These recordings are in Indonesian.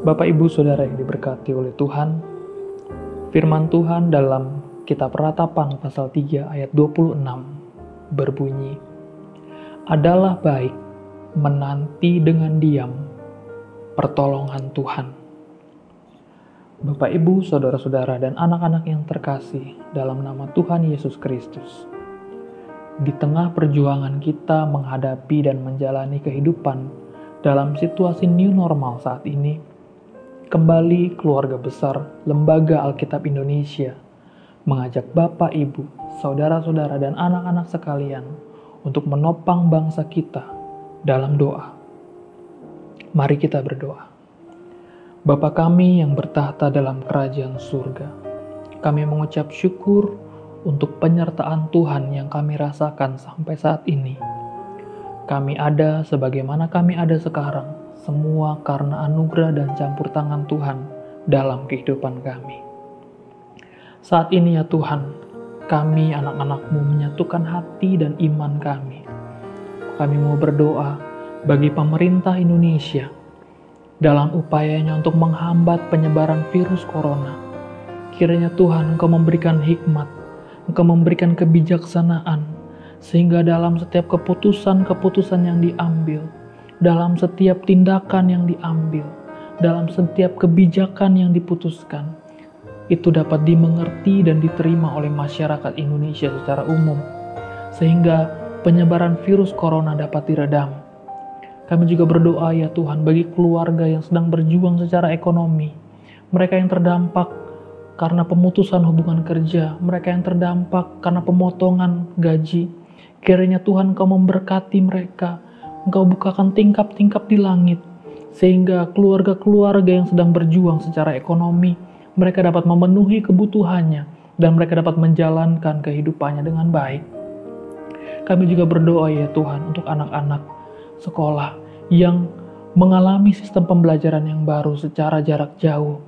Bapak Ibu Saudara yang diberkati oleh Tuhan, firman Tuhan dalam kitab Ratapan pasal 3 ayat 26 berbunyi, Adalah baik menanti dengan diam pertolongan Tuhan. Bapak Ibu, Saudara-saudara, dan anak-anak yang terkasih dalam nama Tuhan Yesus Kristus. Di tengah perjuangan kita menghadapi dan menjalani kehidupan dalam situasi new normal saat ini, kembali keluarga besar Lembaga Alkitab Indonesia mengajak Bapak, Ibu, saudara-saudara, dan anak-anak sekalian untuk menopang bangsa kita dalam doa. Mari kita berdoa. Bapa kami yang bertahta dalam kerajaan surga, kami mengucap syukur untuk penyertaan Tuhan yang kami rasakan sampai saat ini. Kami ada sebagaimana kami ada sekarang, semua karena anugerah dan campur tangan Tuhan dalam kehidupan kami. Saat ini ya Tuhan, kami anak-anakmu menyatukan hati dan iman kami. Kami mau berdoa bagi pemerintah Indonesia dalam upayanya untuk menghambat penyebaran virus corona. Kiranya Tuhan Engkau memberikan hikmat, Engkau memberikan kebijaksanaan, sehingga dalam setiap keputusan-keputusan yang diambil, dalam setiap tindakan yang diambil, dalam setiap kebijakan yang diputuskan, itu dapat dimengerti dan diterima oleh masyarakat Indonesia secara umum, sehingga penyebaran virus corona dapat diredam. Kami juga berdoa ya Tuhan bagi keluarga yang sedang berjuang secara ekonomi, mereka yang terdampak karena pemutusan hubungan kerja, mereka yang terdampak karena pemotongan gaji. Kiranya Tuhan Kau memberkati mereka, Engkau bukakan tingkap-tingkap di langit, sehingga keluarga-keluarga yang sedang berjuang secara ekonomi, mereka dapat memenuhi kebutuhannya, dan mereka dapat menjalankan kehidupannya dengan baik. Kami juga berdoa ya Tuhan untuk anak-anak sekolah yang mengalami sistem pembelajaran yang baru secara jarak jauh.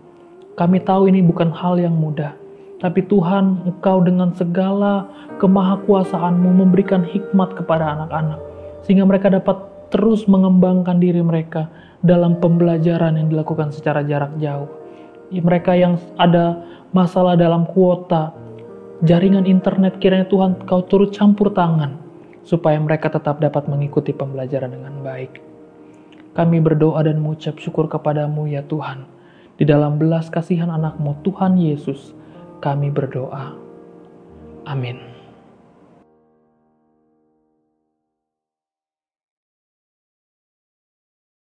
Kami tahu ini bukan hal yang mudah, tapi Tuhan, Engkau dengan segala kemahakuasaanmu memberikan hikmat kepada anak-anak sehingga mereka dapat terus mengembangkan diri mereka dalam pembelajaran yang dilakukan secara jarak jauh. Mereka yang ada masalah dalam kuota, jaringan internet, kiranya Tuhan kau turut campur tangan, supaya mereka tetap dapat mengikuti pembelajaran dengan baik. Kami berdoa dan mengucap syukur kepadamu ya Tuhan. Di dalam belas kasihan anakmu Tuhan Yesus, kami berdoa. Amin.